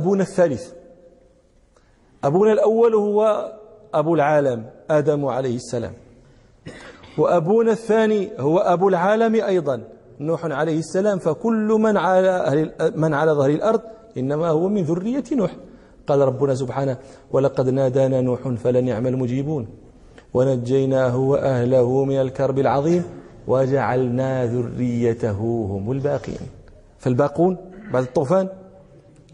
أبونا الثالث. أبونا الأول هو أبو العالم آدم عليه السلام. وأبونا الثاني هو أبو العالم أيضا نوح عليه السلام. فكل من على من على ظهر الأرض إنما هو من ذرية نوح. قال ربنا سبحانه ولقد نادانا نوح فلنعم المجيبون. ونجيناه وأهله من الكرب العظيم. وجعلنا ذريته هم الباقين. فالباقون بعد الطوفان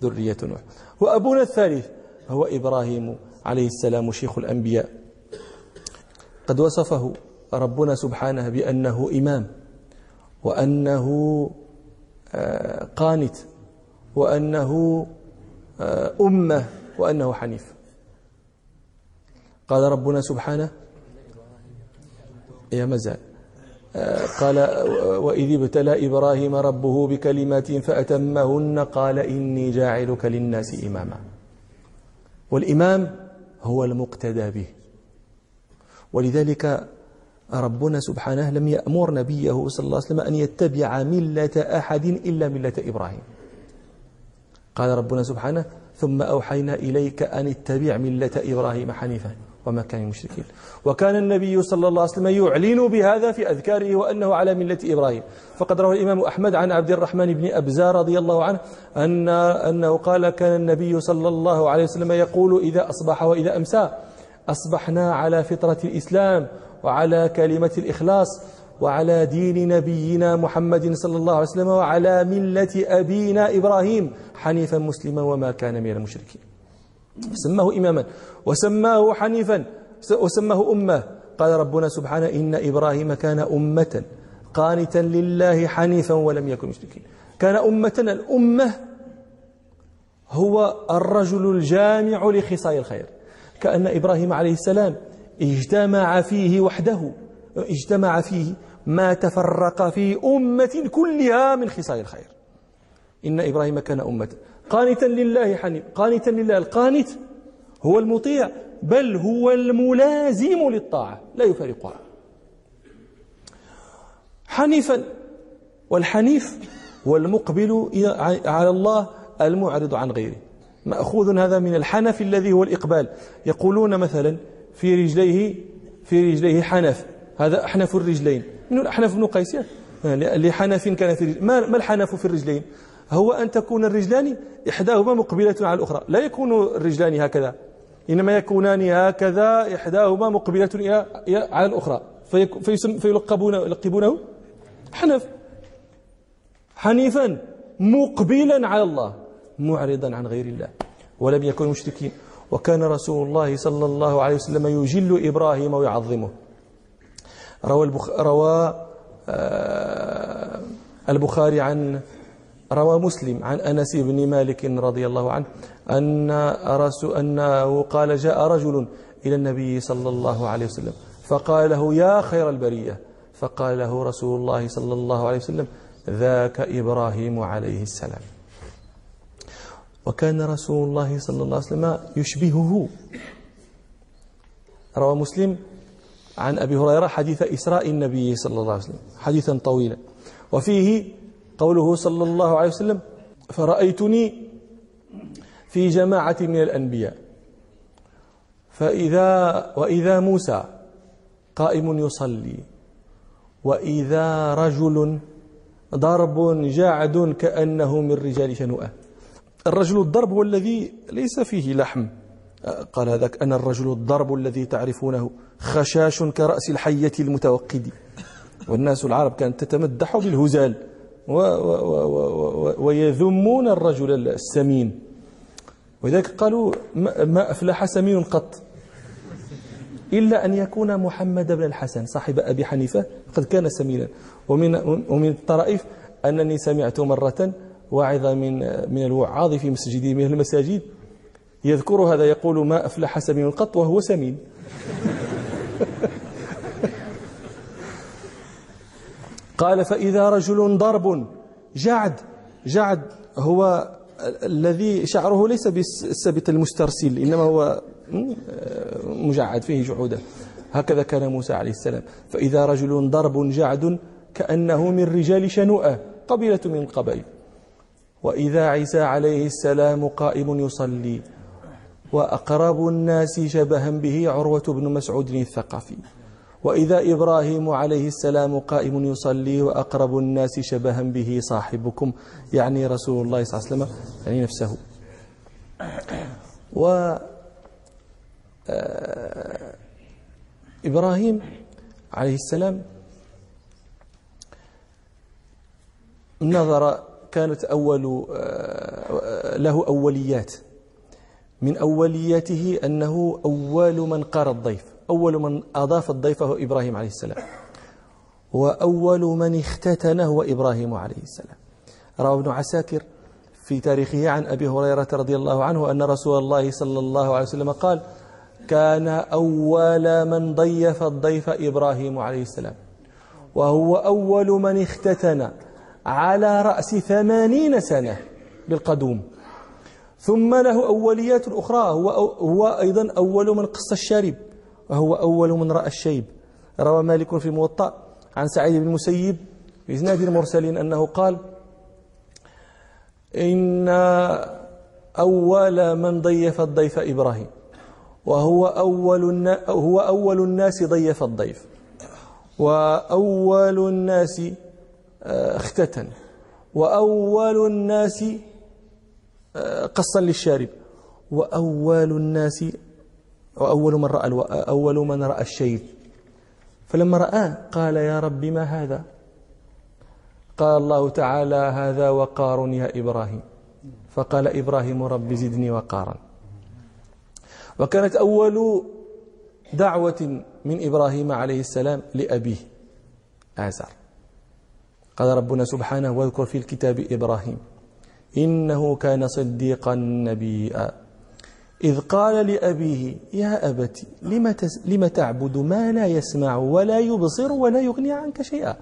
ذرية نوح. وأبونا الثالث هو إبراهيم عليه السلام شيخ الأنبياء. قد وصفه ربنا سبحانه بأنه إمام وأنه آه، قانت وأنه آه، أمة وأنه حنيف. قال ربنا سبحانه يا مزال قال وإذ ابتلى إبراهيم ربه بكلمات فأتمهن قال إني جاعلك للناس إماما. والإمام هو المقتدى به. ولذلك ربنا سبحانه لم يأمر نبيه صلى الله عليه وسلم أن يتبع ملة أحد إلا ملة إبراهيم. قال ربنا سبحانه ثم أوحينا إليك أن اتبع ملة إبراهيم حنيفا. وما كان المشركين وكان النبي صلى الله عليه وسلم يعلن بهذا في أذكاره وأنه على ملة إبراهيم. فقد روى الإمام أحمد عن عبد الرحمن بن أبزار رضي الله عنه أن أنه قال كان النبي صلى الله عليه وسلم يقول إذا أصبح وإذا أمسى أصبحنا على فطرة الإسلام وعلى كلمة الإخلاص وعلى دين نبينا محمد صلى الله عليه وسلم وعلى ملة أبينا إبراهيم حنيفا مسلما وما كان من المشركين. سماه إماما وسماه حنيفا وسماه أمة. قال ربنا سبحانه إن إبراهيم كان أمة قانتا لله حنيفا ولم يكن مشركين. كان أمة الأمة هو الرجل الجامع لخصال الخير. كأن إبراهيم عليه السلام اجتمع فيه وحده اجتمع فيه ما تفرق في أمة كلها من خصال الخير. إن إبراهيم كان أمة. قانتا لله حنيف قانتا لله. القانت هو المطيع بل هو الملازم للطاعة لا يفارقها. حنيفا والحنيف هو المقبل على الله المعرض عن غيره. مأخوذ هذا من الحنف الذي هو الإقبال. يقولون مثلا في رجليه في رجليه حنف. هذا أحنف الرجلين. من الأحنف بن قيس. لحنف كان في ما الحنف في الرجلين؟ هو أن تكون الرجلان إحداهما مقبلة على الأخرى. لا يكون الرجلان هكذا إنما يكونان هكذا إحداهما مقبلة على الأخرى. فيلقبونه يلقبونه حنف. حنيفا مقبلا على الله معرضا عن غير الله. ولم يكن مشركين. وكان رسول الله صلى الله عليه وسلم يجل إبراهيم ويعظمه. روى, البخ... روى آه البخاري عن روى مسلم عن أنس بن مالك رضي الله عنه أن أنه قال جاء رجل إلى النبي صلى الله عليه وسلم فقال له يا خير البرية فقال له رسول الله صلى الله عليه وسلم ذاك إبراهيم عليه السلام. وكان رسول الله صلى الله عليه وسلم يشبهه. روى مسلم عن أبي هريرة حديث إسراء النبي صلى الله عليه وسلم حديثا طويلا. وفيه قوله صلى الله عليه وسلم فرأيتني في جماعة من الأنبياء. فإذا وإذا موسى قائم يصلي وإذا رجل ضرب جعد كأنه من رجال شنوءة. الرجل الضرب هو الذي ليس فيه لحم. قال هذاك أنا الرجل الضرب الذي تعرفونه خشاش كرأس الحية المتوقد. والناس العرب كانت تتمدح بالهزال. ويذمون الرجل السمين. ولذلك قالوا ما أفلح سمين قط. إلا أن يكون محمد بن الحسن صاحب أبي حنيفة قد كان سمينا. ومن ومن الطرائف أنني سمعت مرة واعظا من من الوعاظ في مسجد من المساجد يذكر هذا يقول ما أفلح سمين قط وهو سمين. قال فإذا رجل ضرب جعد جعد هو الذي شعره ليس بالسبت المسترسل إنما هو مجعد فيه جعودة هكذا كان موسى عليه السلام. فإذا رجل ضرب جعد كأنه من رجال شنوءة قبيلة من القبائل وإذا عيسى عليه السلام قائم يصلي. وأقرب الناس شبها به عروة بن مسعود الثقفي. وإذا إبراهيم عليه السلام قائم يصلي وأقرب الناس شبها به صاحبكم يعني رسول الله صلى الله عليه وسلم يعني نفسه. و آه، إبراهيم عليه السلام نظر كانت أول آه، له أوليات. من أولياته أنه أول من قار الضيف. أول من أضاف الضيف هو إبراهيم عليه السلام وأول من اختتن هو إبراهيم عليه السلام. روى ابن عساكر في تاريخه عن أبي هريرة رضي الله عنه أن رسول الله صلى الله عليه وسلم قال كان أول من ضيف الضيف إبراهيم عليه السلام وهو أول من اختتن على رأس ثمانين سنة بالقدوم. ثم له أوليات أخرى هو, هو أيضا أول من قص الشارب. وهو أول من رأى الشيب. روى مالك في الموطأ عن سعيد بن المسيب إسناد المرسلين أنه قال إن أول من ضيف الضيف إبراهيم وهو أول هو أول الناس ضيف الضيف وأول الناس آه، اختتن وأول الناس آه، قصا للشارب وأول الناس وأول من رأى أول من رأى الشيب فلما رآه قال يا رب ما هذا؟ قال الله تعالى هذا وقار يا إبراهيم. فقال إبراهيم رب زدني وقارا. وكانت أول دعوة من إبراهيم عليه السلام لأبيه آزر قال ربنا سبحانه واذكر في الكتاب إبراهيم إنه كان صديقا نبيا. إذ قال لأبيه يا أبت لم, لم تعبد ما لا يسمع ولا يبصر ولا يغني عنك شيئا؟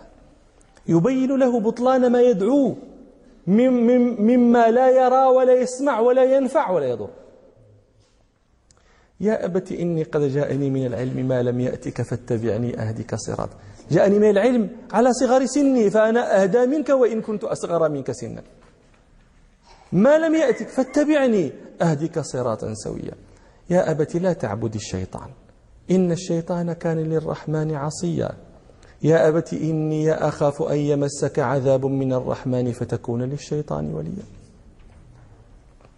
يبين له بطلان ما يدعو مما لا يرى ولا يسمع ولا ينفع ولا يضر. يا أبت إني قد جاءني من العلم ما لم يأتك فاتبعني أهدك صراط. جاءني من العلم على صغر سني فأنا أهدى منك وإن كنت أصغر منك سنا. ما لم يأتك فاتبعني. أهدك صراطا سويا. يا أبت لا تعبد الشيطان. إن الشيطان كان للرحمن عصيا. يا أبت إني أخاف أن يمسك عذاب من الرحمن فتكون للشيطان وليا.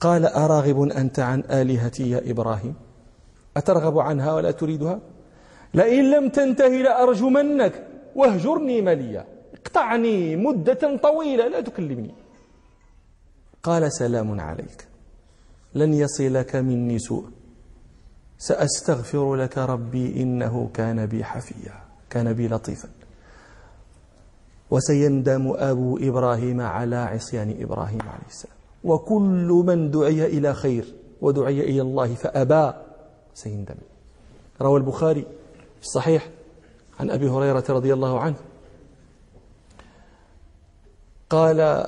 قال أراغب أنت عن آلهتي يا إبراهيم؟ أترغب عنها ولا تريدها؟ لئن لم تنتهي لأرجمنك واهجرني مليا. اقطعني مدة طويلة لا تكلمني. قال سلام عليك. لن يصلك مني سوء. سأستغفر لك ربي إنه كان بي حفيا كان بي لطيفا. وسيندم أبو إبراهيم على عصيان إبراهيم عليه السلام. وكل من دعي إلى خير ودعي إلى الله فأبى سيندم. روى البخاري في الصحيح عن أبي هريرة رضي الله عنه. قال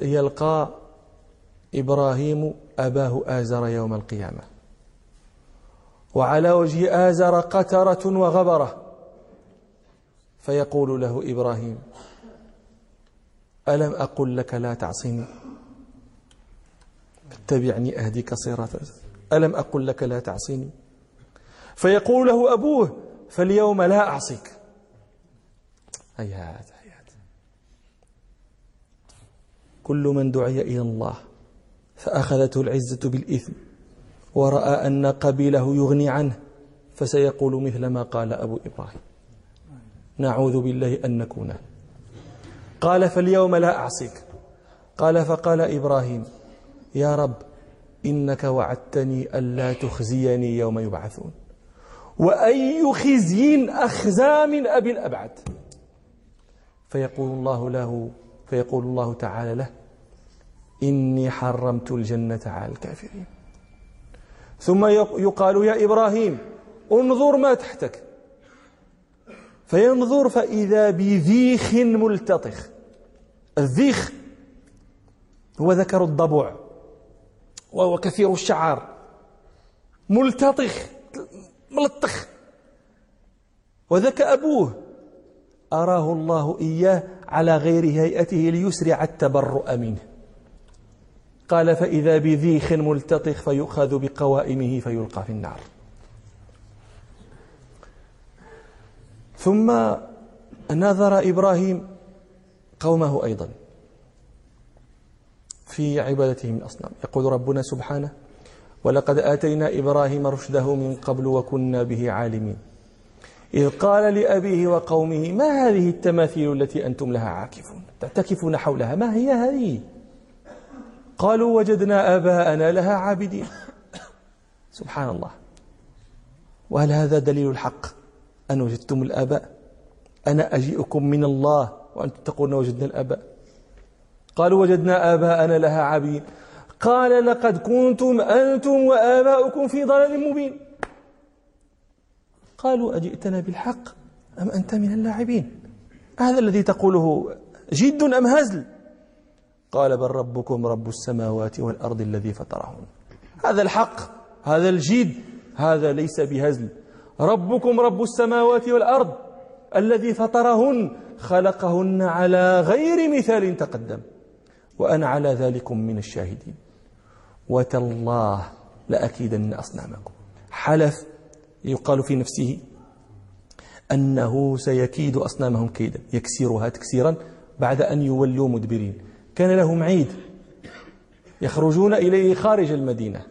يلقى إبراهيم أباه آزر يوم القيامة. وعلى وجه آزر قترة وغبرة. فيقول له إبراهيم ألم أقل لك لا تعصني؟ اتبعني أهدك صراطا. ألم أقل لك لا تعصيني فيقول له أبوه فاليوم لا أعصيك. هيهات هيهات. كل من دعي إلى الله فأخذته العزة بالإثم ورأى أن قبيله يغني عنه فسيقول مثل ما قال أبو إبراهيم. نعوذ بالله أن نكون. قال فاليوم لا أعصيك. قال فقال إبراهيم يا رب إنك وعدتني ألا تخزيني يوم يبعثون. وأي خزي أخزى من أبي الأبعد. فيقول الله له فيقول الله تعالى له إني حرمت الجنة على الكافرين. ثم يقال يا إبراهيم انظر ما تحتك. فينظر فإذا بذيخ ملتطخ. الذيخ هو ذكر الضبع وهو كثير الشعر ملتطخ ملطخ. وذاك أبوه أراه الله إياه على غير هيئته ليسرع التبرؤ منه. قال فإذا بذيخ ملتطخ فيؤخذ بقوائمه فيلقى في النار. ثم نظر إبراهيم قومه أيضا في عبادتهم الأصنام يقول ربنا سبحانه ولقد آتينا إبراهيم رشده من قبل وكنا به عالمين. إذ قال لأبيه وقومه ما هذه التماثيل التي أنتم لها عاكفون تعتكفون حولها ما هي هذه؟ قالوا وجدنا آباءنا لها عابدين. سبحان الله. وهل هذا دليل الحق؟ أن وجدتم الآباء؟ أنا أجيئكم من الله وأنتم تقولون وجدنا الآباء. قالوا وجدنا آباءنا لها عابدين. قال لقد كنتم أنتم وآباؤكم في ضلال مبين. قالوا أجئتنا بالحق أم أنت من اللاعبين؟ هذا الذي تقوله جد أم هزل؟ قال بل ربكم رب السماوات والأرض الذي فطرهن. هذا الحق هذا الجد هذا ليس بهزل. ربكم رب السماوات والأرض الذي فطرهن خلقهن على غير مثال تقدم. وأنا على ذلكم من الشاهدين. وتالله لأكيدن أصنامكم. حلف يقال في نفسه أنه سيكيد أصنامهم كيدا. يكسرها تكسيرا بعد أن يولوا مدبرين. كان لهم عيد. يخرجون إليه خارج المدينة.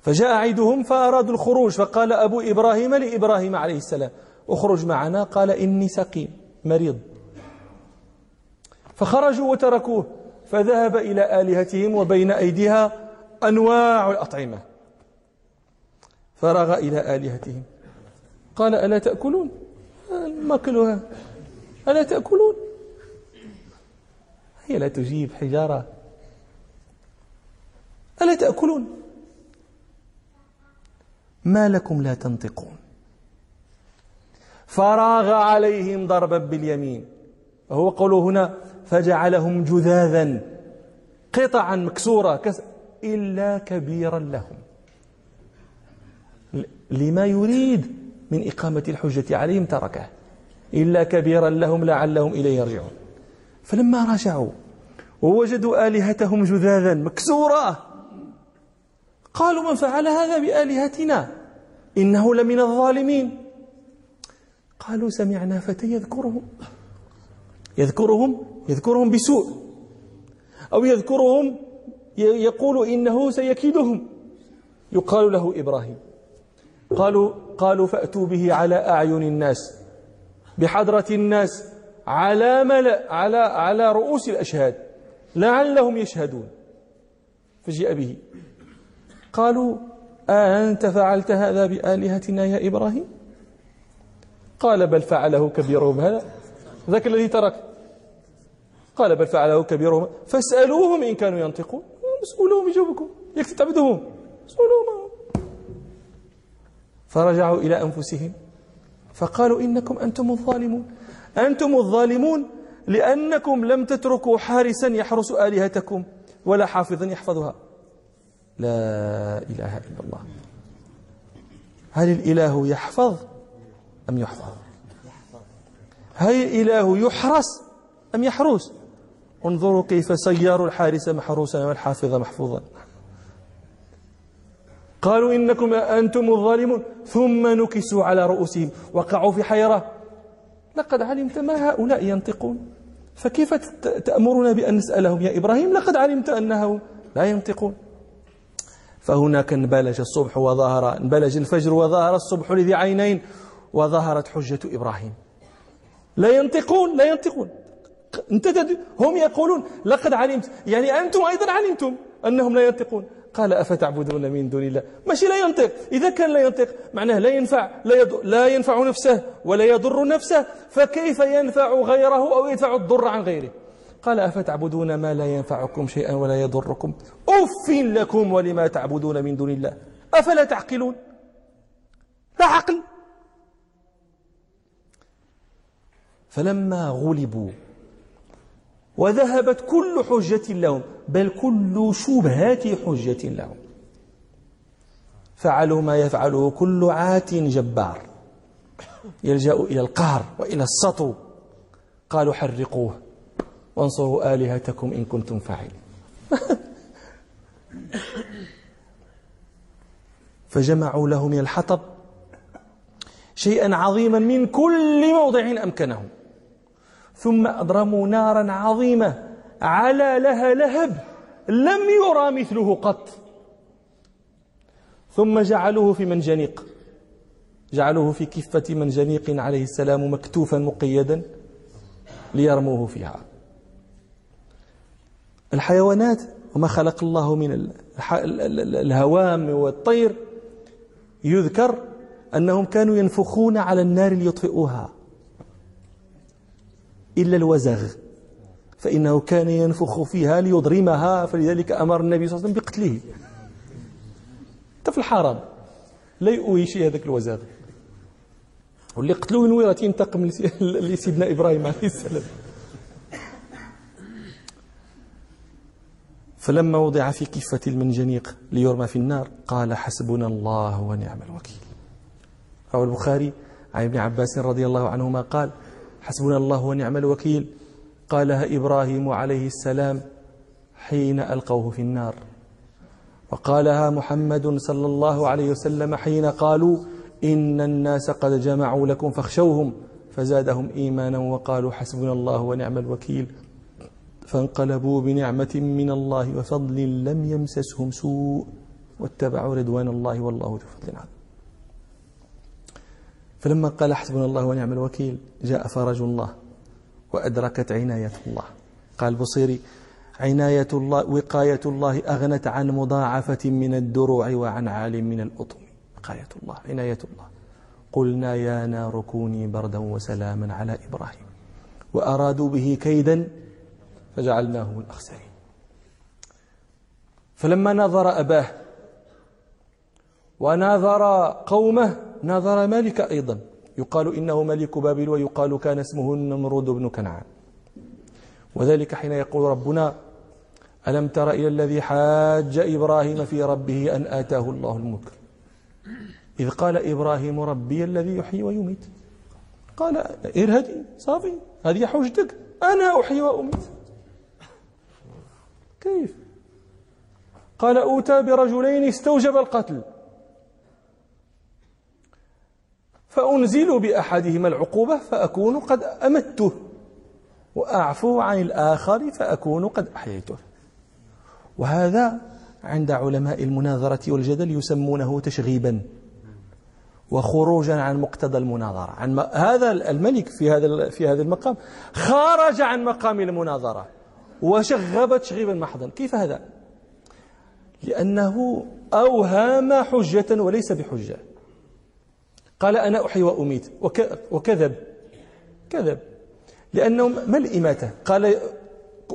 فجاء عيدهم فأرادوا الخروج فقال أبو إبراهيم لإبراهيم عليه السلام اخرج معنا. قال إني سقيم مريض. فخرجوا وتركوه فذهب إلى آلهتهم وبين أيديها أنواع الأطعمة. فرغ إلى آلهتهم. قال ألا تأكلون؟ ماكلها ألا تأكلون؟ هي لا تجيب حجارة. ألا تأكلون؟ ما لكم لا تنطقون. فراغ عليهم ضربا باليمين. وهو قوله هنا فجعلهم جذاذا قطعا مكسورة إلا كبيرا لهم. لما يريد من إقامة الحجة عليهم تركه. إلا كبيرا لهم لعلهم إليه يرجعون. فلما رجعوا ووجدوا آلهتهم جذاذا مكسورة. قالوا من فعل هذا بآلهتنا؟ إنه لمن الظالمين. قالوا سمعنا فتى يذكرهم. يذكرهم؟ يذكرهم بسوء. أو يذكرهم يقول إنه سيكيدهم. يقال له إبراهيم. قالوا قالوا فأتوا به على أعين الناس بحضرة الناس. على على على رؤوس الأشهاد. لعلهم يشهدون. فجيء به. قالوا أأنت فعلت هذا بآلهتنا يا إبراهيم؟ قال بل فعله كبيرهم هذا. ذاك الذي ترك. قال بل فعله كبيرهم. فاسألوهم إن كانوا ينطقون. اسألوهم يجاوبكم يكفي تعبدوهم اسألوهم. فرجعوا إلى أنفسهم. فقالوا إنكم أنتم الظالمون. أنتم الظالمون لأنكم لم تتركوا حارسا يحرس آلهتكم ولا حافظا يحفظها. لا إله إلا الله. هل الإله يحفظ أم يحفظ؟ هل الإله يحرس أم يحروس انظروا كيف سيروا الحارس محروسا والحافظ محفوظا. قالوا إنكم أنتم الظالمون. ثم نكسوا على رؤوسهم. وقعوا في حيرة. لقد علمت ما هؤلاء ينطقون. فكيف تأمرنا بأن نسألهم؟ يا إبراهيم لقد علمت أنهم لا ينطقون. فهناك انبلج الصبح وظهر انبلج الفجر وظهر الصبح لذي عينين وظهرت حجة إبراهيم. لا ينطقون لا ينطقون. انت هم يقولون لقد علمت. يعني أنتم أيضا علمتم أنهم لا ينطقون. قال أفتعبدون من دون الله؟ ماشي لا ينطق. إذا كان لا ينطق معناه لا ينفع لا, يض... لا ينفع نفسه ولا يضر نفسه. فكيف ينفع غيره أو يدفع الضر عن غيره؟ قال أفتعبدون ما لا ينفعكم شيئا ولا يضركم؟ أف لكم ولما تعبدون من دون الله. أفلا تعقلون؟ لا عقل. فلما غلبوا وذهبت كل حجة لهم بل كل شبهات حجة لهم. فعلوا ما يفعله كل عات جبار. يلجأ إلى القهر وإلى السطو. قالوا حرقوه. وانصروا آلهتكم إن كنتم فاعلين. فجمعوا له من الحطب شيئا عظيما من كل موضع أمكنهم ثم أضرموا نارا عظيمة على لها لهب لم يرى مثله قط. ثم جعلوه في منجنيق. جعلوه في كفة منجنيق عليه السلام مكتوفا مقيدا ليرموه فيها. الحيوانات وما خلق الله من الهوام والطير يذكر أنهم كانوا ينفخون على النار ليطفئوها. إلا الوزغ فإنه كان ينفخ فيها ليضرمها فلذلك أمر النبي صلى الله عليه وسلم بقتله. حتى في الحرم لا يؤوي شيء هذاك الوزغ. واللي قتلوه نوي راه ينتقم لسيدنا إبراهيم عليه السلام. فلما وضع في كفة المنجنيق ليرمى في النار قال حسبنا الله ونعم الوكيل. روى البخاري عن ابن عباس رضي الله عنهما قال حسبنا الله ونعم الوكيل. قالها إبراهيم عليه السلام حين ألقوه في النار. وقالها محمد صلى الله عليه وسلم حين قالوا إن الناس قد جمعوا لكم فاخشوهم فزادهم إيمانا وقالوا حسبنا الله ونعم الوكيل. فانقلبوا بنعمة من الله وفضل لم يمسسهم سوء. واتبعوا رضوان الله والله ذو فضل عظيم. فلما قال حسبنا الله ونعم الوكيل جاء فرج الله وأدركت عناية الله. قال بصيري عناية الله وقاية الله أغنت عن مضاعفة من الدروع وعن عال من الأطم. وقاية الله عناية الله. قلنا يا نار كوني بردا وسلاما على إبراهيم. وأرادوا به كيدا فجعلناه الأخسرين. فلما نظر أباه وناظر قومه ناظر مالك أيضا. يقال إنه ملك بابل ويقال كان اسمه النمرود بن كنعان. وذلك حين يقول ربنا ألم تر إلى الذي حاج إبراهيم في ربه أن آتاه الله الملك؟ إذ قال إبراهيم ربي الذي يحيي ويميت. قال إرهدي صافي هذه حجتك. أنا أحيي وأميت. كيف؟ قال أوتى برجلين استوجب القتل. فأنزل بأحدهما العقوبة فأكون قد أمته وأعفو عن الآخر فأكون قد أحييته. وهذا عند علماء المناظرة والجدل يسمونه تشغيبا وخروجا عن مقتضى المناظرة. عن هذا الملك في هذا في هذا المقام خرج عن مقام المناظرة وشغب تشغيبا محضا. كيف هذا؟ لأنه أوهام حجة وليس بحجة. قال أنا أحيي وأميت. وكذب. كذب. لأنه ما الإماتة؟ قال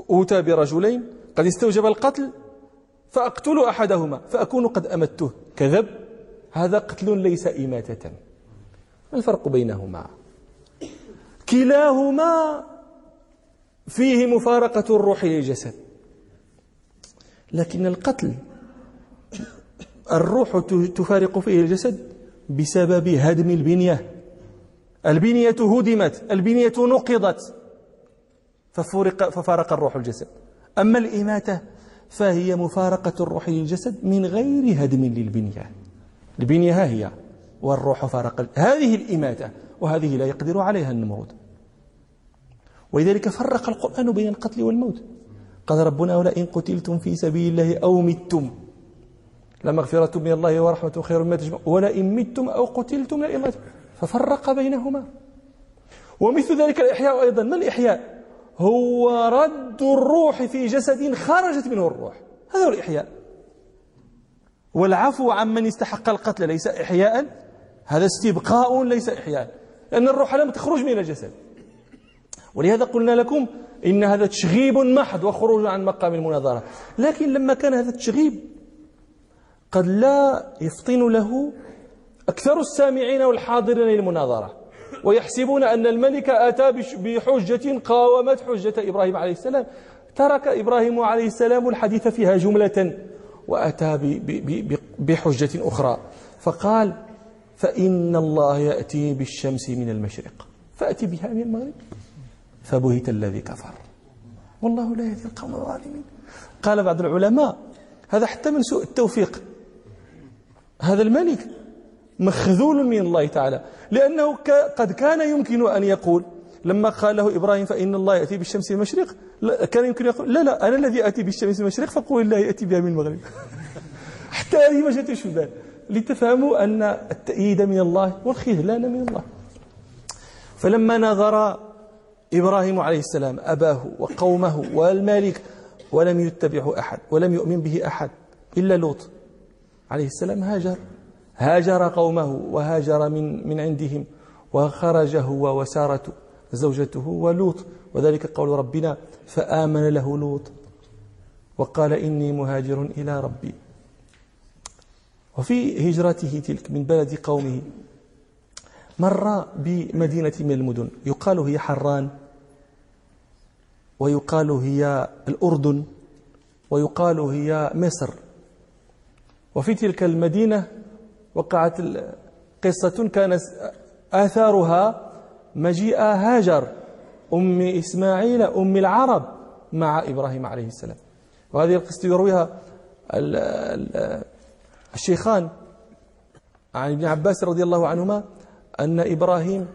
أوتى برجلين قد استوجب القتل فأقتل أحدهما فأكون قد أمته. كذب. هذا قتل ليس إماتة. ما الفرق بينهما؟ كلاهما فيه مفارقة الروح للجسد. لكن القتل الروح تفارق فيه الجسد؟ بسبب هدم البنية. البنية هدمت البنية نقضت. ففرق ففارق الروح الجسد. أما الإماتة فهي مفارقة الروح للجسد من غير هدم للبنية. البنية ها هي والروح فارق هذه الإماتة وهذه لا يقدر عليها النمرود ولذلك فرق القرآن بين القتل والموت. قال ربنا ولئن قتلتم في سبيل الله أو متم. لمغفرة من الله ورحمة خير مما تجمع ولئن متم أو قتلتم لإلا ففرق بينهما. ومثل ذلك الإحياء أيضا. ما الإحياء؟ هو رد الروح في جسد خرجت منه الروح. هذا هو الإحياء. والعفو عمن استحق القتل ليس إحياء. هذا استبقاء ليس إحياء. لأن الروح لم تخرج من الجسد. ولهذا قلنا لكم إن هذا تشغيب محض وخروج عن مقام المناظرة. لكن لما كان هذا التشغيب قد لا يفطن له أكثر السامعين والحاضرين للمناظرة. ويحسبون أن الملك أتى بحجة قاومت حجة إبراهيم عليه السلام. ترك إبراهيم عليه السلام الحديث فيها جملة وأتى بحجة أخرى. فقال فإن الله يأتي بالشمس من المشرق. فأتي بها من المغرب. فبهت الذي كفر. والله لا يهدي القوم الظالمين. قال بعض العلماء هذا حتى من سوء التوفيق. هذا الملك مخذول من الله تعالى لأنه قد كان يمكن أن يقول لما قال له إبراهيم فإن الله يأتي بالشمس من المشرق كان يمكن يقول لا لا أنا الذي أتي بالشمس من المشرق فقول الله يأتي بها من المغرب. حتى هذه ما جاتش لتفهموا أن التأييد من الله والخذلان من الله. فلما نظر إبراهيم عليه السلام أباه وقومه والمالك ولم يتبعه أحد ولم يؤمن به أحد إلا لوط. عليه السلام هاجر. هاجر قومه وهاجر من من عندهم وخرج هو وسارة زوجته ولوط. وذلك قول ربنا فآمن له لوط وقال إني مهاجر إلى ربي. وفي هجرته تلك من بلد قومه مر بمدينة من المدن. يقال هي حران ويقال هي الأردن ويقال هي مصر. وفي تلك المدينة وقعت قصة كان آثارها مجيء هاجر أم إسماعيل أم العرب مع إبراهيم عليه السلام. وهذه القصة يرويها الشيخان عن ابن عباس رضي الله عنهما أن إبراهيم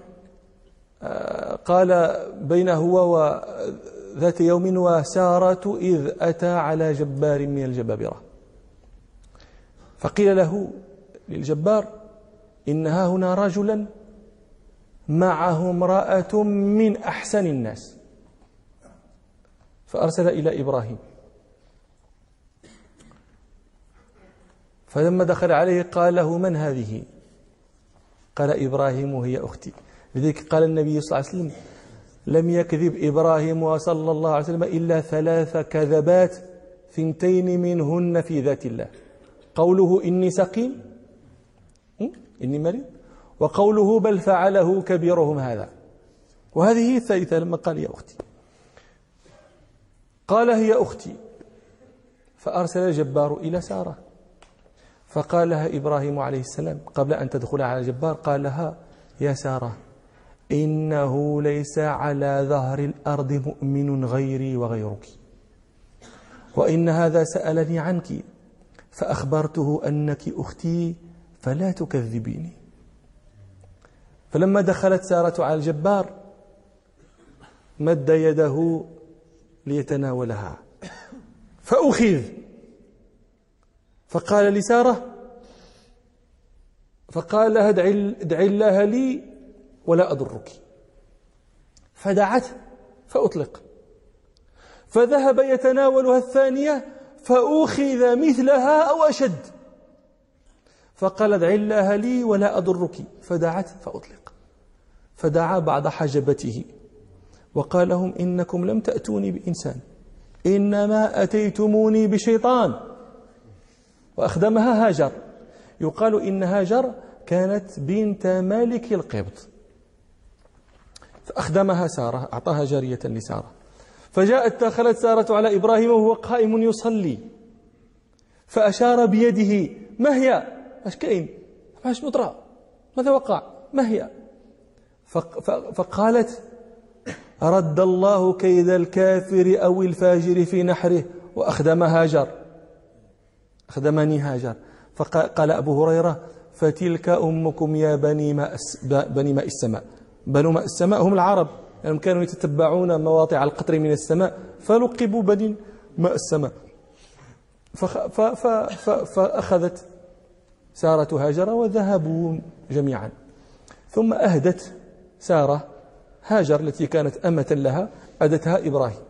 آه، قال بين هو وذات يوم وسارة إذ أتى على جبار من الجبابرة. فقيل له للجبار إنها هنا رجلا معه امرأة من أحسن الناس. فأرسل إلى إبراهيم. فلما دخل عليه قال له من هذه? قال إبراهيم وهي أختي. لذلك قال النبي صلى الله عليه وسلم لم يكذب إبراهيم صلى الله عليه وسلم إلا ثلاث كذبات ثنتين منهن في ذات الله. قوله إني سقيم. إني مريض. وقوله بل فعله كبيرهم هذا. وهذه هي الثالثة لما قال يا أختي. قال هي أختي. فأرسل الجبار إلى سارة. فقال لها إبراهيم عليه السلام قبل أن تدخل على الجبار قال لها يا سارة إنه ليس على ظهر الأرض مؤمن غيري وغيرك. وإن هذا سألني عنك. فأخبرته أنك أختي فلا تكذبيني. فلما دخلت سارة على الجبار مد يده ليتناولها. فأخذ. فقال لسارة فقال لها ادعي الله لي ولا أضرك. فدعته فأطلق. فذهب يتناولها الثانية فأخذ مثلها أو أشد. فقال ادعي الله لي ولا أضرك. فدعته فأطلق. فدعا بعض حجبته. وقال لهم إنكم لم تأتوني بإنسان. إنما أتيتموني بشيطان. وأخدمها هاجر. يقال إن هاجر كانت بنت مالك القبط. فأخدمها سارة أعطاها جارية لسارة. فجاءت دخلت سارة على إبراهيم وهو قائم يصلي. فأشار بيده ما هي؟ اش كاين اش مطرى ماذا وقع؟ ما هي؟ فقالت رد الله كيد الكافر أو الفاجر في نحره وأخدم هاجر أخدمني هاجر فقال أبو هريرة فتلك أمكم يا بني ماء, بني ماء السماء. بنو ماء السماء هم العرب. لأنهم كانوا يتتبعون مواطع القطر من السماء فلقبوا بني ماء السماء. فأخذت سارة هاجر وذهبوا جميعا. ثم أهدت سارة هاجر التي كانت أمة لها أدتها إبراهيم.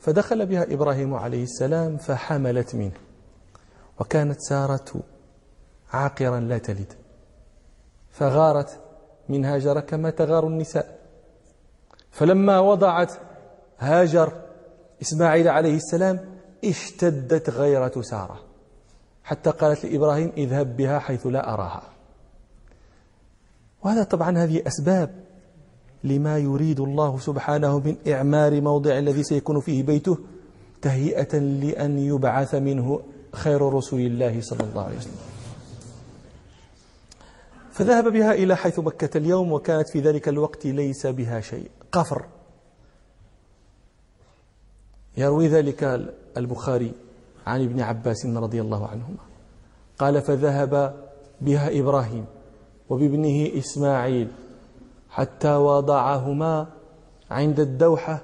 فدخل بها إبراهيم عليه السلام فحملت منه. وكانت سارة عاقرا لا تلد. فغارت من هاجر كما تغار النساء. فلما وضعت هاجر إسماعيل عليه السلام اشتدت غيرة سارة. حتى قالت لإبراهيم اذهب بها حيث لا أراها. وهذا طبعا هذه أسباب لما يريد الله سبحانه من إعمار موضع الذي سيكون فيه بيته تهيئة لأن يبعث منه خير رسول الله صلى الله عليه وسلم. فذهب بها إلى حيث مكة اليوم وكانت في ذلك الوقت ليس بها شيء. قفر يروي ذلك البخاري عن ابن عباس رضي الله عنهما. قال فذهب بها إبراهيم وبابنه إسماعيل حتى وضعهما عند الدوحة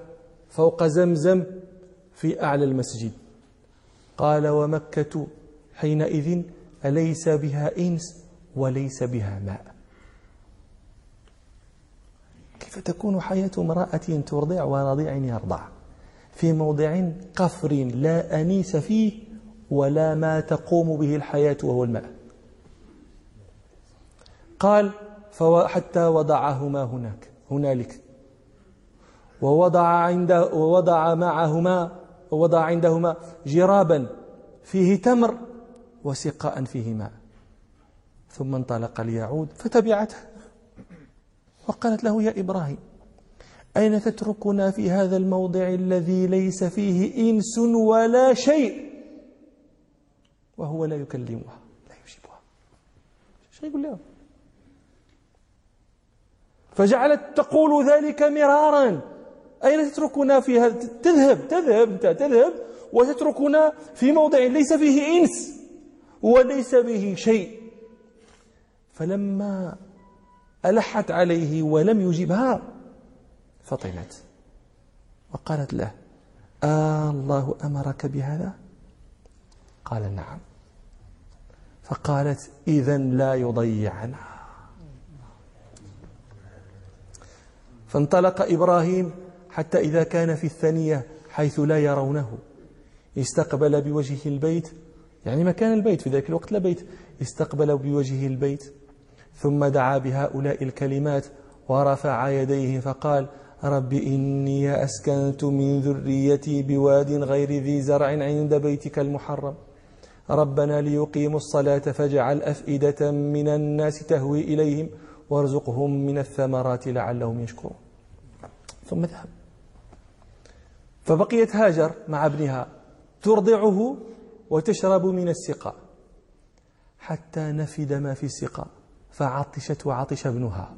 فوق زمزم في أعلى المسجد. قال ومكة حينئذ أليس بها إنس وليس بها ماء. كيف تكون حياة امرأة ترضع ورضيع يرضع. في موضع قفر لا أنيس فيه ولا ما تقوم به الحياة وهو الماء. قال حتى وضعهما هناك هنالك. ووضع عند ووضع معهما ووضع عندهما جرابا فيه تمر وسقاء فيه ماء. ثم انطلق ليعود فتبعته. وقالت له يا إبراهيم أين تتركنا في هذا الموضع الذي ليس فيه إنس ولا شيء? وهو لا يكلمها لا يجيبها. شو يقول له؟ فجعلت تقول ذلك مرارا. أين تتركنا في هذا؟ تذهب تذهب أنت تذهب وتتركنا في موضع ليس فيه إنس وليس به شيء. فلما ألحت عليه ولم يجبها؟ فطنت. وقالت له آه الله أمرك بهذا؟ قال نعم. فقالت إذا لا يضيعنا. فانطلق إبراهيم حتى إذا كان في الثانية حيث لا يرونه. استقبل بوجهه البيت يعني مكان البيت في ذلك الوقت لا بيت. استقبل بوجهه البيت. ثم دعا بهؤلاء الكلمات ورفع يديه فقال رب إني أسكنت من ذريتي بواد غير ذي زرع عند بيتك المحرم. ربنا ليقيموا الصلاة فاجعل أفئدة من الناس تهوي إليهم وارزقهم من الثمرات لعلهم يشكرون. ثم ذهب. فبقيت هاجر مع ابنها ترضعه وتشرب من السقاء حتى نفد ما في السقاء. فعطشت وعطش ابنها.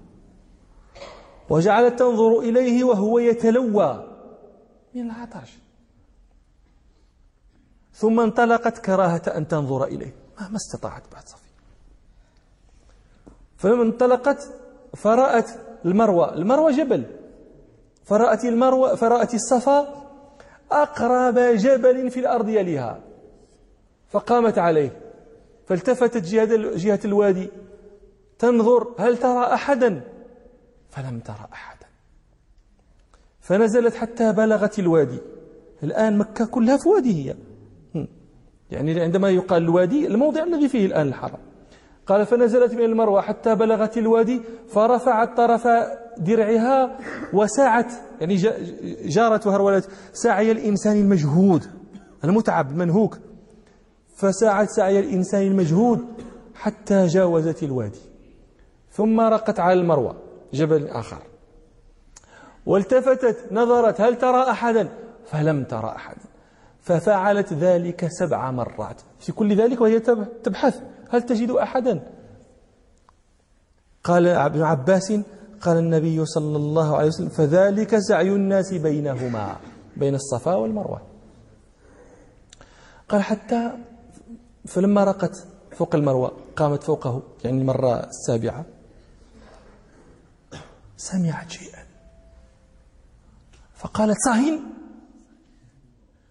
وجعلت تنظر إليه وهو يتلوى من العطش. ثم انطلقت كراهة أن تنظر إليه. ما استطاعت بعد صفي. فلما انطلقت فرأت المروة. المروة جبل. فرأت المروة فرأت الصفا أقرب جبل في الأرض يليها. فقامت عليه. فالتفتت جهة الوادي. تنظر هل ترى أحدا؟ فلم ترى أحدا. فنزلت حتى بلغت الوادي. الآن مكة كلها في وادي هي. يعني عندما يقال الوادي الموضع الذي فيه الآن الحرم. قال فنزلت من المروة حتى بلغت الوادي فرفعت طرف درعها وسعت يعني جارت وهرولت سعي الإنسان المجهود المتعب المنهوك. فسعت سعي الإنسان المجهود حتى جاوزت الوادي. ثم رقت على المروة جبل آخر. والتفتت نظرت هل ترى أحدا؟ فلم ترى أحدا. ففعلت ذلك سبع مرات. في كل ذلك وهي تبحث هل تجد أحدا؟ قال ابن عباس قال النبي صلى الله عليه وسلم فذلك سعي الناس بينهما بين الصفا والمروة. قال حتى فلما رقت فوق المروة قامت فوقه يعني المرة السابعة. سمعت شيئا فقالت صاهين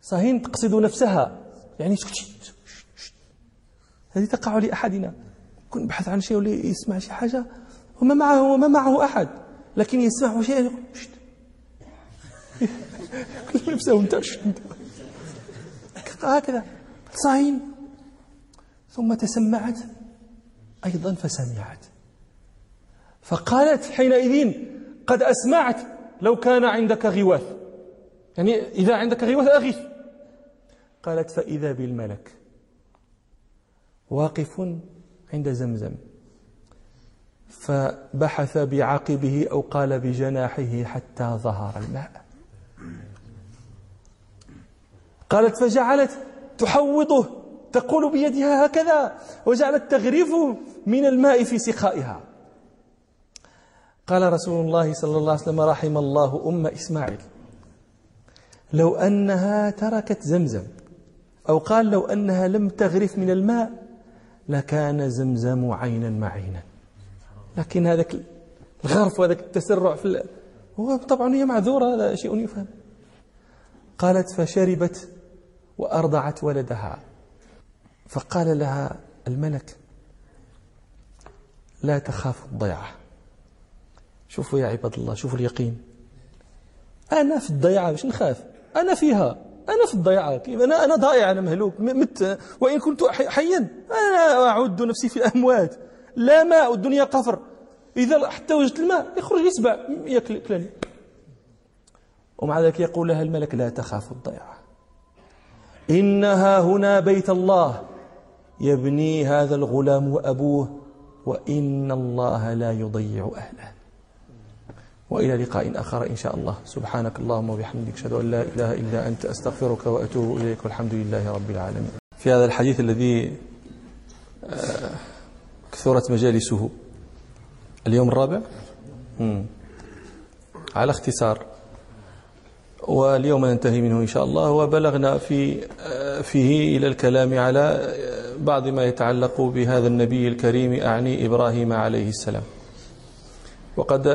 صاهين تقصد نفسها. يعني سكتي هذه تقع لأحدنا. كن بحث عن شيء ولا يسمع شي حاجة. وما معه وما معه أحد. لكن يسمع شيء. يقول شت نفسه انت هكذا. صاهين ثم تسمعت. أيضا فسمعت. فقالت حينئذ قد أسمعت لو كان عندك غواث. يعني إذا عندك غواث أغث قالت فإذا بالملك. واقف عند زمزم. فبحث بعقبه أو قال بجناحه حتى ظهر الماء. قالت فجعلت تحوطه تقول بيدها هكذا وجعلت تغرف من الماء في سقائها قال رسول الله صلى الله عليه وسلم رحم الله أم إسماعيل. لو أنها تركت زمزم أو قال لو أنها لم تغرف من الماء لكان زمزم عينا معينا. لكن هذاك الغرف وهذاك التسرع في هو طبعا هي معذورة هذا شيء يفهم. قالت فشربت وأرضعت ولدها. فقال لها الملك لا تخاف الضيعة. شوفوا يا عباد الله شوفوا اليقين. أنا في الضيعة باش نخاف؟ أنا فيها. أنا في الضيعة. كيف؟ أنا أنا ضائع أنا مهلوك. مت وإن كنت حيا أنا أعد نفسي في الأموات. لا ماء والدنيا قفر. إذا حتى وجدت الماء يخرج يسبع ياكلني ومع ذلك يقول لها الملك لا تخاف الضيعة. إنها هنا بيت الله. يبني هذا الغلام وأبوه وإن الله لا يضيع أهله. وإلى لقاء آخر إن شاء الله. سبحانك اللهم وبحمدك أشهد أن لا إله إلا أنت أستغفرك وأتوب إليك والحمد لله رب العالمين. في هذا الحديث الذي آه، كثرت مجالسه اليوم الرابع؟ على اختصار. واليوم ننتهي منه إن شاء الله وبلغنا في آه، فيه إلى الكلام على آه، بعض ما يتعلق بهذا النبي الكريم أعني إبراهيم عليه السلام. وقد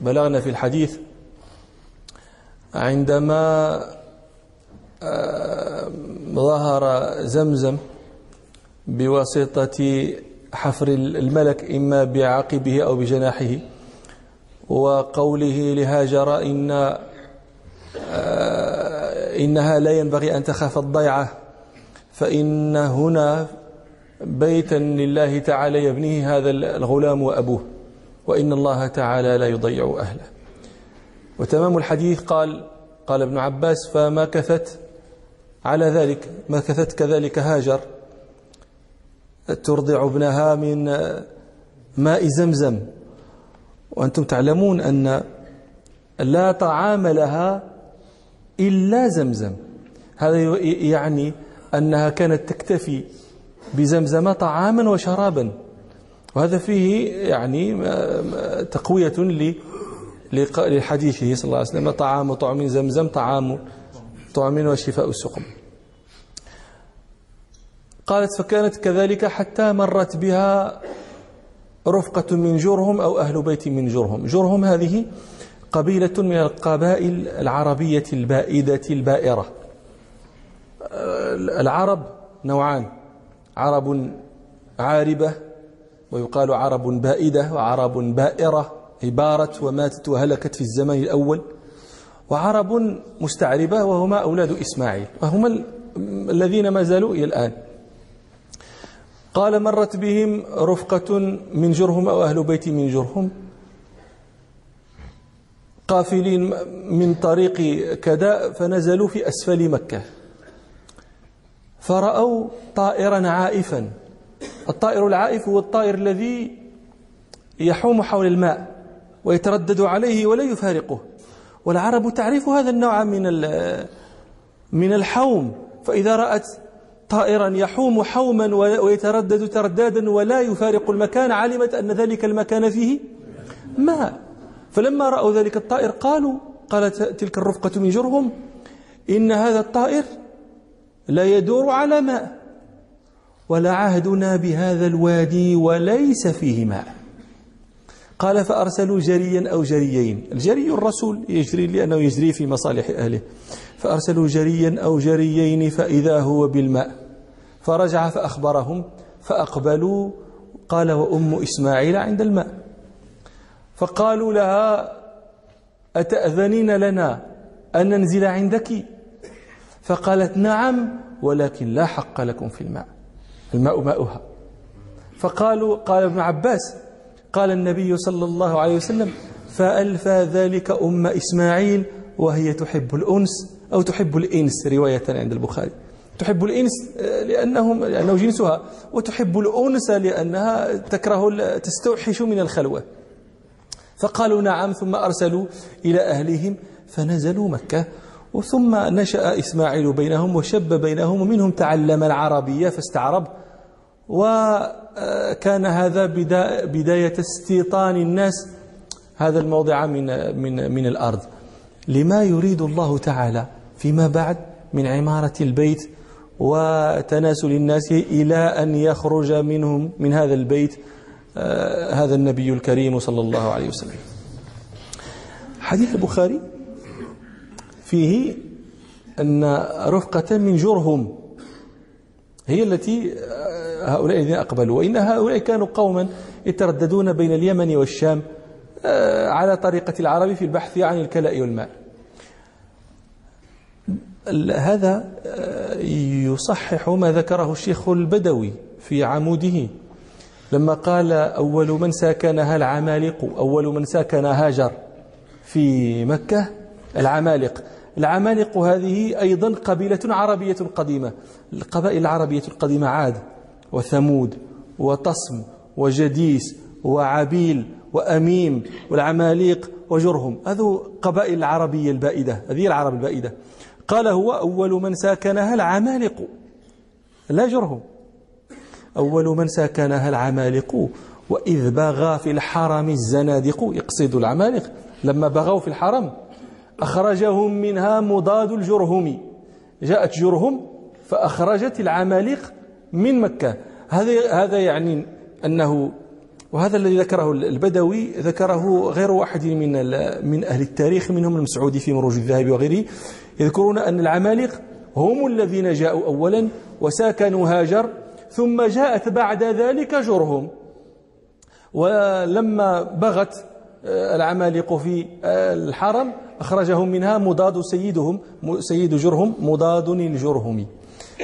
بلغنا في الحديث عندما آه، ظهر زمزم بواسطة حفر الملك إما بعقبه أو بجناحه وقوله لهاجر إن آه، إنها لا ينبغي أن تخاف الضيعة فإن هنا بيتا لله تعالى يبنيه هذا الغلام وأبوه. وإن الله تعالى لا يضيع أهله. وتمام الحديث قال قال ابن عباس فمكثت على ذلك مكثت كذلك هاجر. ترضع ابنها من ماء زمزم. وأنتم تعلمون أن لا طعام لها إلا زمزم. هذا يعني أنها كانت تكتفي بزمزم طعاما وشرابا. وهذا فيه يعني تقوية لحديثه صلى الله عليه وسلم. طعام طعم زمزم طعام طعم وشفاء السقم. قالت فكانت كذلك حتى مرت بها رفقة من جرهم أو أهل بيت من جرهم. جرهم هذه قبيلة من القبائل العربية البائدة البائرة. العرب نوعان. عرب عاربة ويقال عرب بائدة وعرب بائرة عبارت وماتت وهلكت في الزمان الأول. وعرب مستعربة وهما أولاد إسماعيل وهما الذين ما زالوا إلى الآن. قال مرت بهم رفقة من جرهم أو أهل بيت من جرهم. قافلين من طريق كذا فنزلوا في أسفل مكة. فرأوا طائرا عائفا. الطائر العائف هو الطائر الذي يحوم حول الماء ويتردد عليه ولا يفارقه. والعرب تعرف هذا النوع من من الحوم. فإذا رأت طائرا يحوم حوما ويتردد تردادا ولا يفارق المكان علمت أن ذلك المكان فيه ماء. فلما رأوا ذلك الطائر قالوا قالت تلك الرفقة من جرهم إن هذا الطائر لا يدور على ماء. ولا عهدنا بهذا الوادي وليس فيه ماء. قال فأرسلوا جريا أو جريين. الجري الرسول يجري لأنه يجري في مصالح أهله. فأرسلوا جريا أو جريين فإذا هو بالماء. فرجع فأخبرهم فأقبلوا قال وأم إسماعيل عند الماء. فقالوا لها أتأذنين لنا أن ننزل عندك؟ فقالت نعم ولكن لا حق لكم في الماء. الماء ماؤها. فقالوا قال ابن عباس قال النبي صلى الله عليه وسلم فألفى ذلك أم إسماعيل وهي تحب الأنس أو تحب الإنس رواية عند البخاري. تحب الإنس آه، لأنهم لأنه جنسها. وتحب الأنس لأنها تكره تستوحش من الخلوة. فقالوا نعم ثم أرسلوا إلى أهلهم فنزلوا مكة. وثم نشأ إسماعيل بينهم وشب بينهم ومنهم تعلم العربية فاستعرب. وكان هذا بداية استيطان الناس هذا الموضع من من من الأرض. لما يريد الله تعالى فيما بعد من عمارة البيت وتناسل الناس إلى أن يخرج منهم من هذا البيت آه، هذا النبي الكريم صلى الله عليه وسلم. حديث البخاري فيه أن رفقة من جرهم هي التي آه، هؤلاء الذين أقبلوا. وإن هؤلاء كانوا قوما يترددون بين اليمن والشام آه، على طريقة العرب في البحث عن الكلاء والماء. هذا آه، يصحح ما ذكره الشيخ البدوي في عموده لما قال أول من ساكنها العمالقة أول من ساكن هاجر في مكة العمالق. العمالق هذه أيضا قبيلة عربية قديمة القبائل العربية القديمة عاد. وثمود وتصم وجديس وعبيل وأميم والعماليق وجرهم. هذو قبائل العربية البائدة هذه العرب البائدة. قال هو أول من ساكنها العمالق. لا جرهم. أول من ساكنها العمالق. وإذ بغى في الحرم الزنادق. يقصد العمالق. لما بغوا في الحرم أخرجهم منها مضاد الجرهم. جاءت جرهم فأخرجت العمالق من مكة. هذا هذا يعني أنه وهذا الذي ذكره البدوي ذكره غير واحد من من أهل التاريخ منهم المسعودي في مروج الذهب وغيره. يذكرون أن العمالقة هم الذين جاءوا أولا وساكنوا هاجر ثم جاءت بعد ذلك جرهم. ولما بغت آه، العمالقة في آه، الحرم أخرجهم منها مضاد سيدهم سيد جرهم مضاد الجرهم.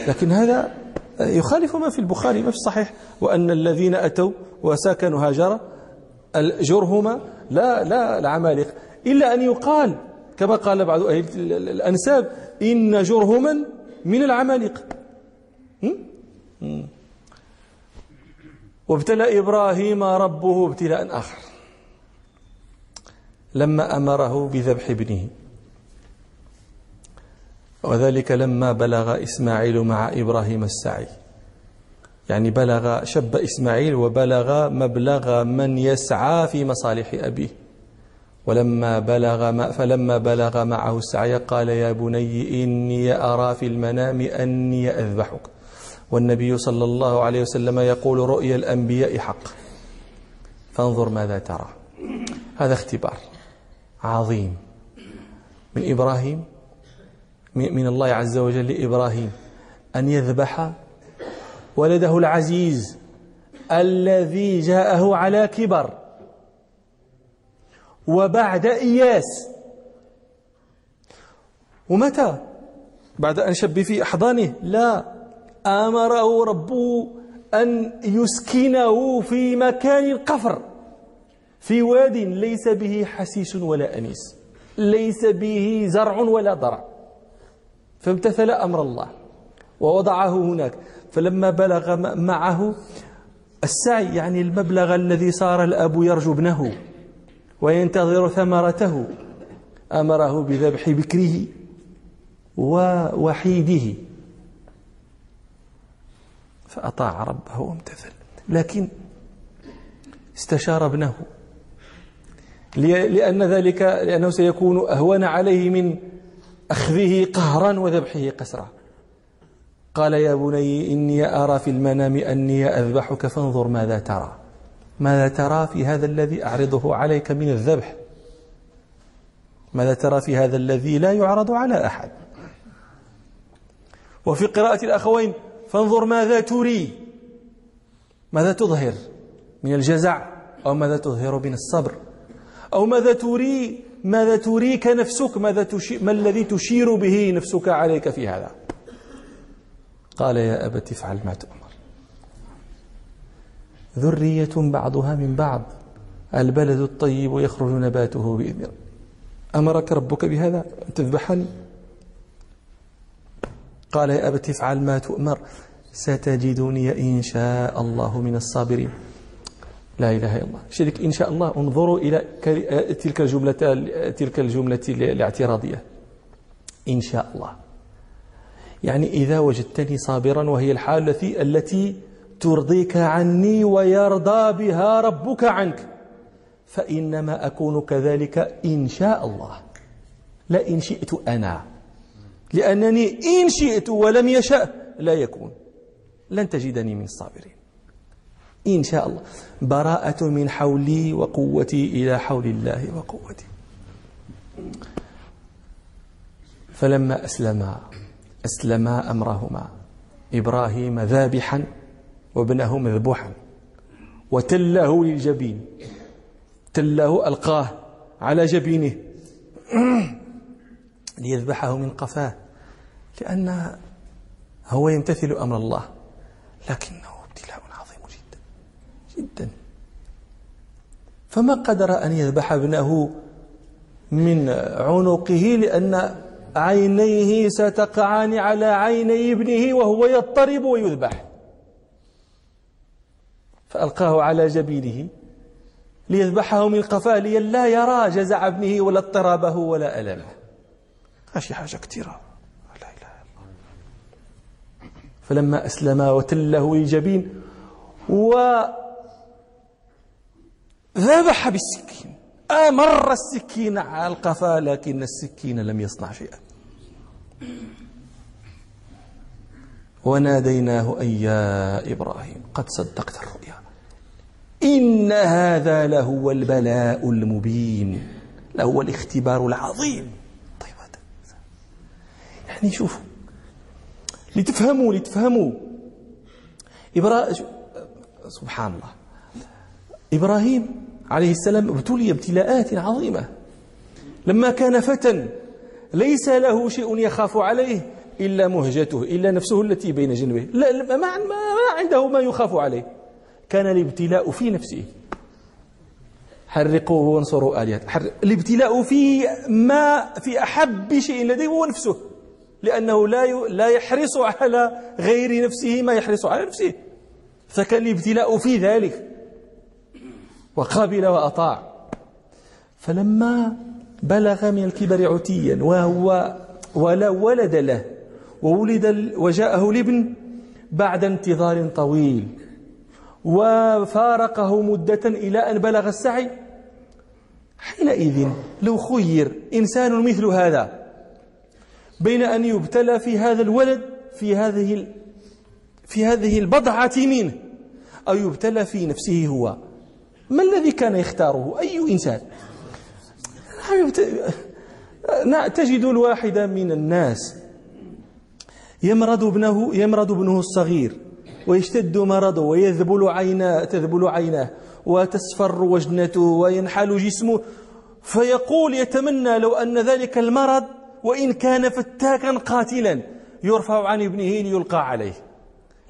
لكن هذا يخالف ما في البخاري ما في الصحيح وأن الذين أتوا وساكنوا هاجر الجرهم لا لا العمالق إلا أن يقال كما قال بعض أهل الأنساب إن جرهما من العمالقة. وابتلى إبراهيم ربه ابتلاء آخر. لما أمره بذبح ابنه. وذلك لما بلغ إسماعيل مع إبراهيم السعي. يعني بلغ شب إسماعيل وبلغ مبلغ من يسعى في مصالح أبيه. ولما بلغ فلما بلغ معه السعي قال يا بني إني أرى في المنام أني أذبحك. والنبي صلى الله عليه وسلم يقول رؤيا الأنبياء حق. فانظر ماذا ترى. هذا اختبار عظيم من إبراهيم من الله عز وجل لإبراهيم أن يذبح ولده العزيز الذي جاءه على كبر وبعد إياس. ومتى؟ بعد أن شب في أحضانه. لا آمره ربه أن يسكنه في مكان القفر في واد ليس به حسيس ولا أنيس ليس به زرع ولا ضرع. فامتثل أمر الله ووضعه هناك. فلما بلغ معه السعي يعني المبلغ الذي صار الأب يرجو ابنه وينتظر ثمرته أمره بذبح بكره ووحيده. فأطاع ربه وامتثل. لكن استشار ابنه. لأن ذلك لأنه سيكون أهون عليه من أخذه قهرا وذبحه قسرا. قال يا بني إني أرى في المنام أني أذبحك فانظر ماذا ترى. ماذا ترى في هذا الذي أعرضه عليك من الذبح؟ ماذا ترى في هذا الذي لا يعرض على أحد؟ وفي قراءة الأخوين فانظر ماذا ترى. ماذا تظهر؟ من الجزع؟ أو ماذا تظهر من الصبر؟ أو ماذا تري؟ ماذا تريك نفسك؟ ماذا تشير ما الذي تشير به نفسك عليك في هذا؟ قال يا أبت افعل ما تؤمر. ذرية بعضها من بعض البلد الطيب يخرج نباته بإذن أمرك ربك بهذا؟ أن تذبحني قال يا أبت افعل ما تؤمر. ستجدني إن شاء الله من الصابرين. لا إله إلا الله. شرك إن شاء الله انظروا إلى تلك الجملة تلك الجملة الاعتراضية. إن شاء الله. يعني إذا وجدتني صابرا وهي الحال التي التي ترضيك عني ويرضى بها ربك عنك. فإنما أكون كذلك إن شاء الله. لا إن شئت أنا. لأنني إن شئت ولم يشأ لا يكون. لن تجدني من الصابرين. إن شاء الله. براءة من حولي وقوتي إلى حول الله وقوتي. فلما أسلما أسلما أمرهما. إبراهيم ذابحا وابنه مذبوحا. وتله للجبين. تله ألقاه على جبينه. ليذبحه من قفاه. لأن هو يمتثل أمر الله. جدا جدا. فما قدر أن يذبح ابنه من عنقه لأن عينيه ستقعان على عيني ابنه وهو يضطرب ويذبح. فألقاه على جبينه ليذبحه من قفاه لا يرى جزع ابنه ولا اضطرابه ولا ألمه. هادشي حاجة كثيرة. لا إله إلا الله. فلما أسلم وتله للجبين وذبح بالسكين أمر السكين على القفا لكن السكين لم يصنع شيئا. وناديناه أن يا إبراهيم قد صدقت الرؤيا. إن هذا لهو البلاء المبين لهو الاختبار العظيم. طيب هذا. يعني شوفوا لتفهموا لتفهموا. إبراهيم سبحان الله. إبراهيم عليه السلام ابتلي ابتلاءات عظيمة. لما كان فتى ليس له شيء يخاف عليه إلا مهجته إلا نفسه التي بين جنبه. لا ما, عنده ما يخاف عليه. كان الابتلاء في نفسه. حرقوه وانصروا آلهته الابتلاء في ما في أحب شيء لديه هو نفسه. لأنه لا لا يحرص على غير نفسه ما يحرص على نفسه. فكان الابتلاء في ذلك. وقبل وأطاع. فلما بلغ من الكبر عتيا وهو ولا ولد له وولد وجاءه الابن بعد انتظار طويل. وفارقه مدة إلى أن بلغ السعي. حينئذ لو خير إنسان مثل هذا. بين أن يبتلى في هذا الولد في هذه في هذه البضعة منه أو يبتلى في نفسه هو. ما الذي كان يختاره؟ أي إنسان؟ تجد الواحد من الناس يمرض ابنه يمرض ابنه الصغير ويشتد مرضه ويذبل عيناه تذبل عيناه وتصفر وجنته وينحل جسمه فيقول يتمنى لو أن ذلك المرض وإن كان فتاكا قاتلا يرفع عن ابنه ليلقى عليه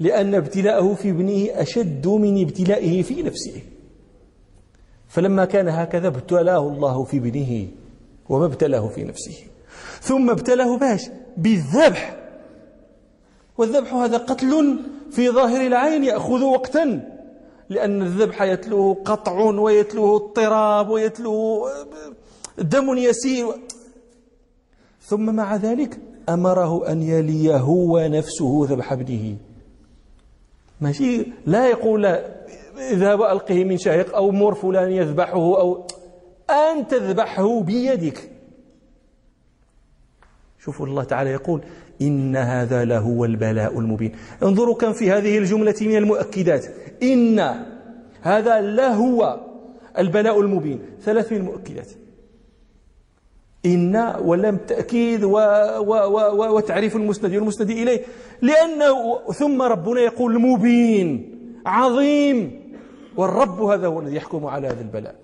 لأن ابتلاءه في ابنه أشد من ابتلائه في نفسه. فلما كان هكذا ابتلاه الله في ابنه وما ابتلاه في نفسه. ثم ابتلاه باش؟ بالذبح. والذبح هذا قتل في ظاهر العين يأخذ وقتا. لأن الذبح يتلوه قطع ويتلوه اضطراب ويتلوه دم يسير. ثم مع ذلك أمره أن يلي هو نفسه ذبح ابنه. ماشي؟ لا يقول اذهب ألقه من شاهق أو مر فلان يذبحه أو أن تذبحه بيدك. شوفوا الله تعالى يقول إن هذا لهو البلاء المبين. انظروا كم في هذه الجملة من المؤكدات. إن هذا لهو البلاء المبين. ثلاث من المؤكدات. إن ولم تأكيد و و و وتعريف المسند والمسند إليه. لأنه ثم ربنا يقول مبين عظيم. والرب هذا هو الذي يحكم على هذا البلاء.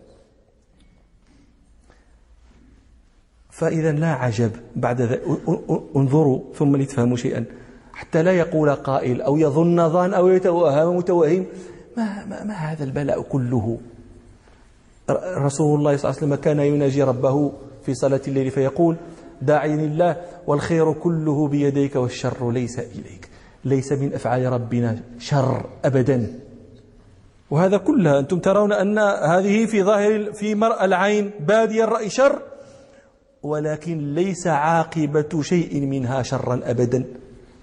فإذا لا عجب بعد ذلك انظروا ثم لتفهموا شيئا. حتى لا يقول قائل أو يظن ظان أو يتوهم متوهم ما, ما, ما هذا البلاء كله؟ رسول الله صلى الله عليه وسلم كان يناجي ربه في صلاة الليل فيقول داعيني الله والخير كله بيديك والشر ليس إليك. ليس من أفعال ربنا شر أبدا. وهذا كلها أنتم ترون أن هذه في ظاهر في مرأى العين بادي الرأي شر ولكن ليس عاقبة شيء منها شرا أبدا.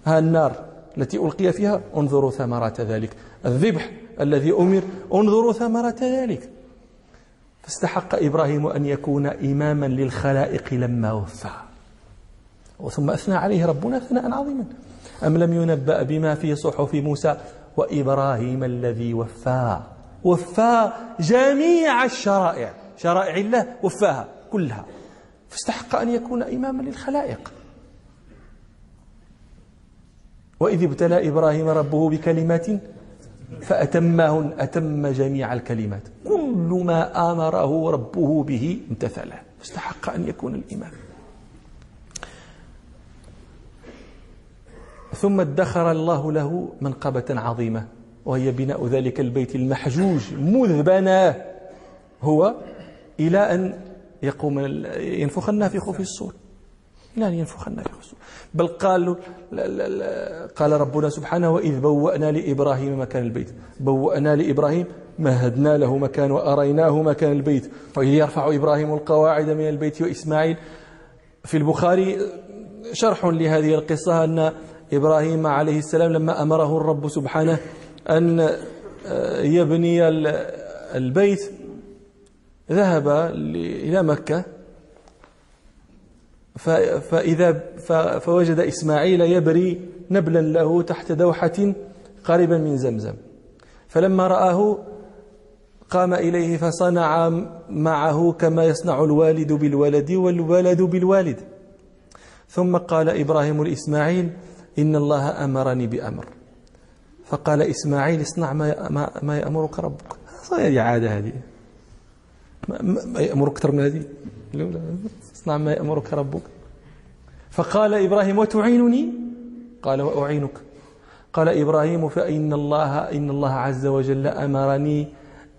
ها النار التي ألقي فيها انظروا ثمرة ذلك. الذبح الذي أمر انظروا ثمرة ذلك. فاستحق إبراهيم أن يكون إماما للخلائق لما وفى. ثم أثنى عليه ربنا ثناء عظيما. أم لم ينبأ بما في صحف موسى وإبراهيم الذي وفى. وفى جميع الشرائع. شرائع الله وفاها كلها. فاستحق أن يكون إماما للخلائق. وإذ ابتلى إبراهيم ربه بكلمات فأتمهن أتم جميع الكلمات. كل ما آمره ربه به امتثله. فاستحق أن يكون الإمام. ثم ادخر الله له منقبة عظيمة وهي بناء ذلك البيت المحجوج مذ هو إلى أن يقوم ينفخ النافخ في الصور إلى أن ينفخ النافخ في الصور بل قال قال ربنا سبحانه وإذ بوأنا لإبراهيم مكان البيت. بوأنا لإبراهيم مهدنا له مكان وأريناه مكان البيت. وإذ يرفع إبراهيم القواعد من البيت وإسماعيل في البخاري شرح لهذه القصة أن إبراهيم عليه السلام لما أمره الرب سبحانه أن آه، يبني البيت ذهب إلى مكة. فإذا فوجد إسماعيل يبري نبلا له تحت دوحة قريبا من زمزم. فلما رآه قام إليه فصنع معه كما يصنع الوالد بالولد والولد بالوالد. ثم قال إبراهيم لإسماعيل إن الله أمرني بأمر. فقال إسماعيل اصنع ما, ما, يأمرك ربك. هذه عادة هذه. ما يأمرك أكثر من هذه؟ اصنع ما يأمرك ربك. فقال إبراهيم وتعينني؟ قال وأعينك. قال إبراهيم فإن الله إن الله عز وجل أمرني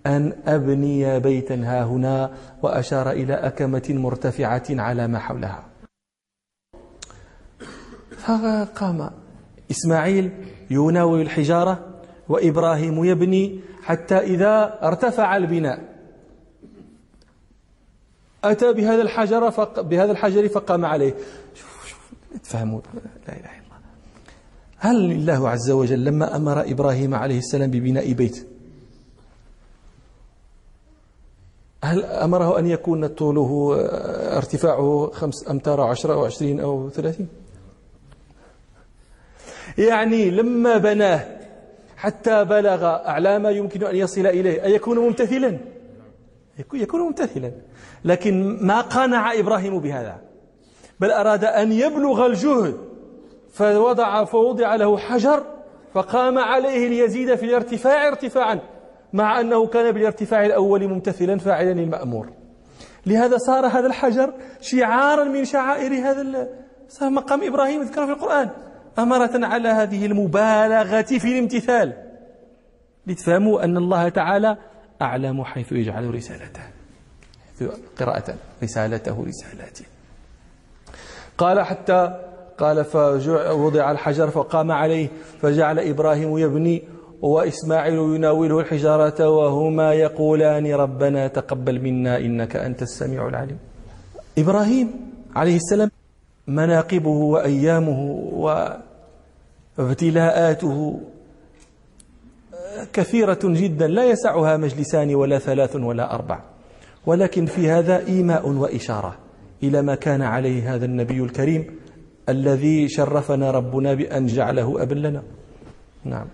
أن أبني بيتا ها هنا وأشار إلى أكمة مرتفعة على ما حولها. فقام إسماعيل يناول الحجارة وإبراهيم يبني حتى إذا ارتفع البناء. أتى بهذا الحجر فق بهذا الحجر فقام عليه. شوف شوف تفهموا. لا إله إلا الله. هل الله عز وجل لما أمر إبراهيم عليه السلام ببناء بيت؟ هل أمره أن يكون طوله ارتفاعه خمس أمتار عشرة أو عشرين أو ثلاثين؟ يعني لما بناه حتى بلغ أعلى ما يمكن أن يصل إليه أيكون ممتثلا؟ يكون ممتثلا. لكن ما قنع إبراهيم بهذا؟ بل أراد أن يبلغ الجهد فوضع فوضع له حجر فقام عليه ليزيد في الارتفاع ارتفاعا مع أنه كان بالارتفاع الأول ممتثلا فاعلا المأمور. لهذا صار هذا الحجر شعارا من شعائر هذا صار مقام إبراهيم ذكر في القرآن. أمرة على هذه المبالغة في الامتثال. لتفهموا أن الله تعالى أعلم حيث يجعل رسالته. قراءة رسالته رسالاته قال حتى قال فوضع الحجر فقام عليه فجعل إبراهيم يبني وإسماعيل يناوله الحجارة وهما يقولان ربنا تقبل منا إنك أنت السميع العليم. إبراهيم عليه السلام مناقبه وأيامه وابتلاءاته كثيرة جدا لا يسعها مجلسان ولا ثلاث ولا أربع. ولكن في هذا إيماء وإشارة إلى ما كان عليه هذا النبي الكريم الذي شرفنا ربنا بأن جعله أبا لنا. نعم.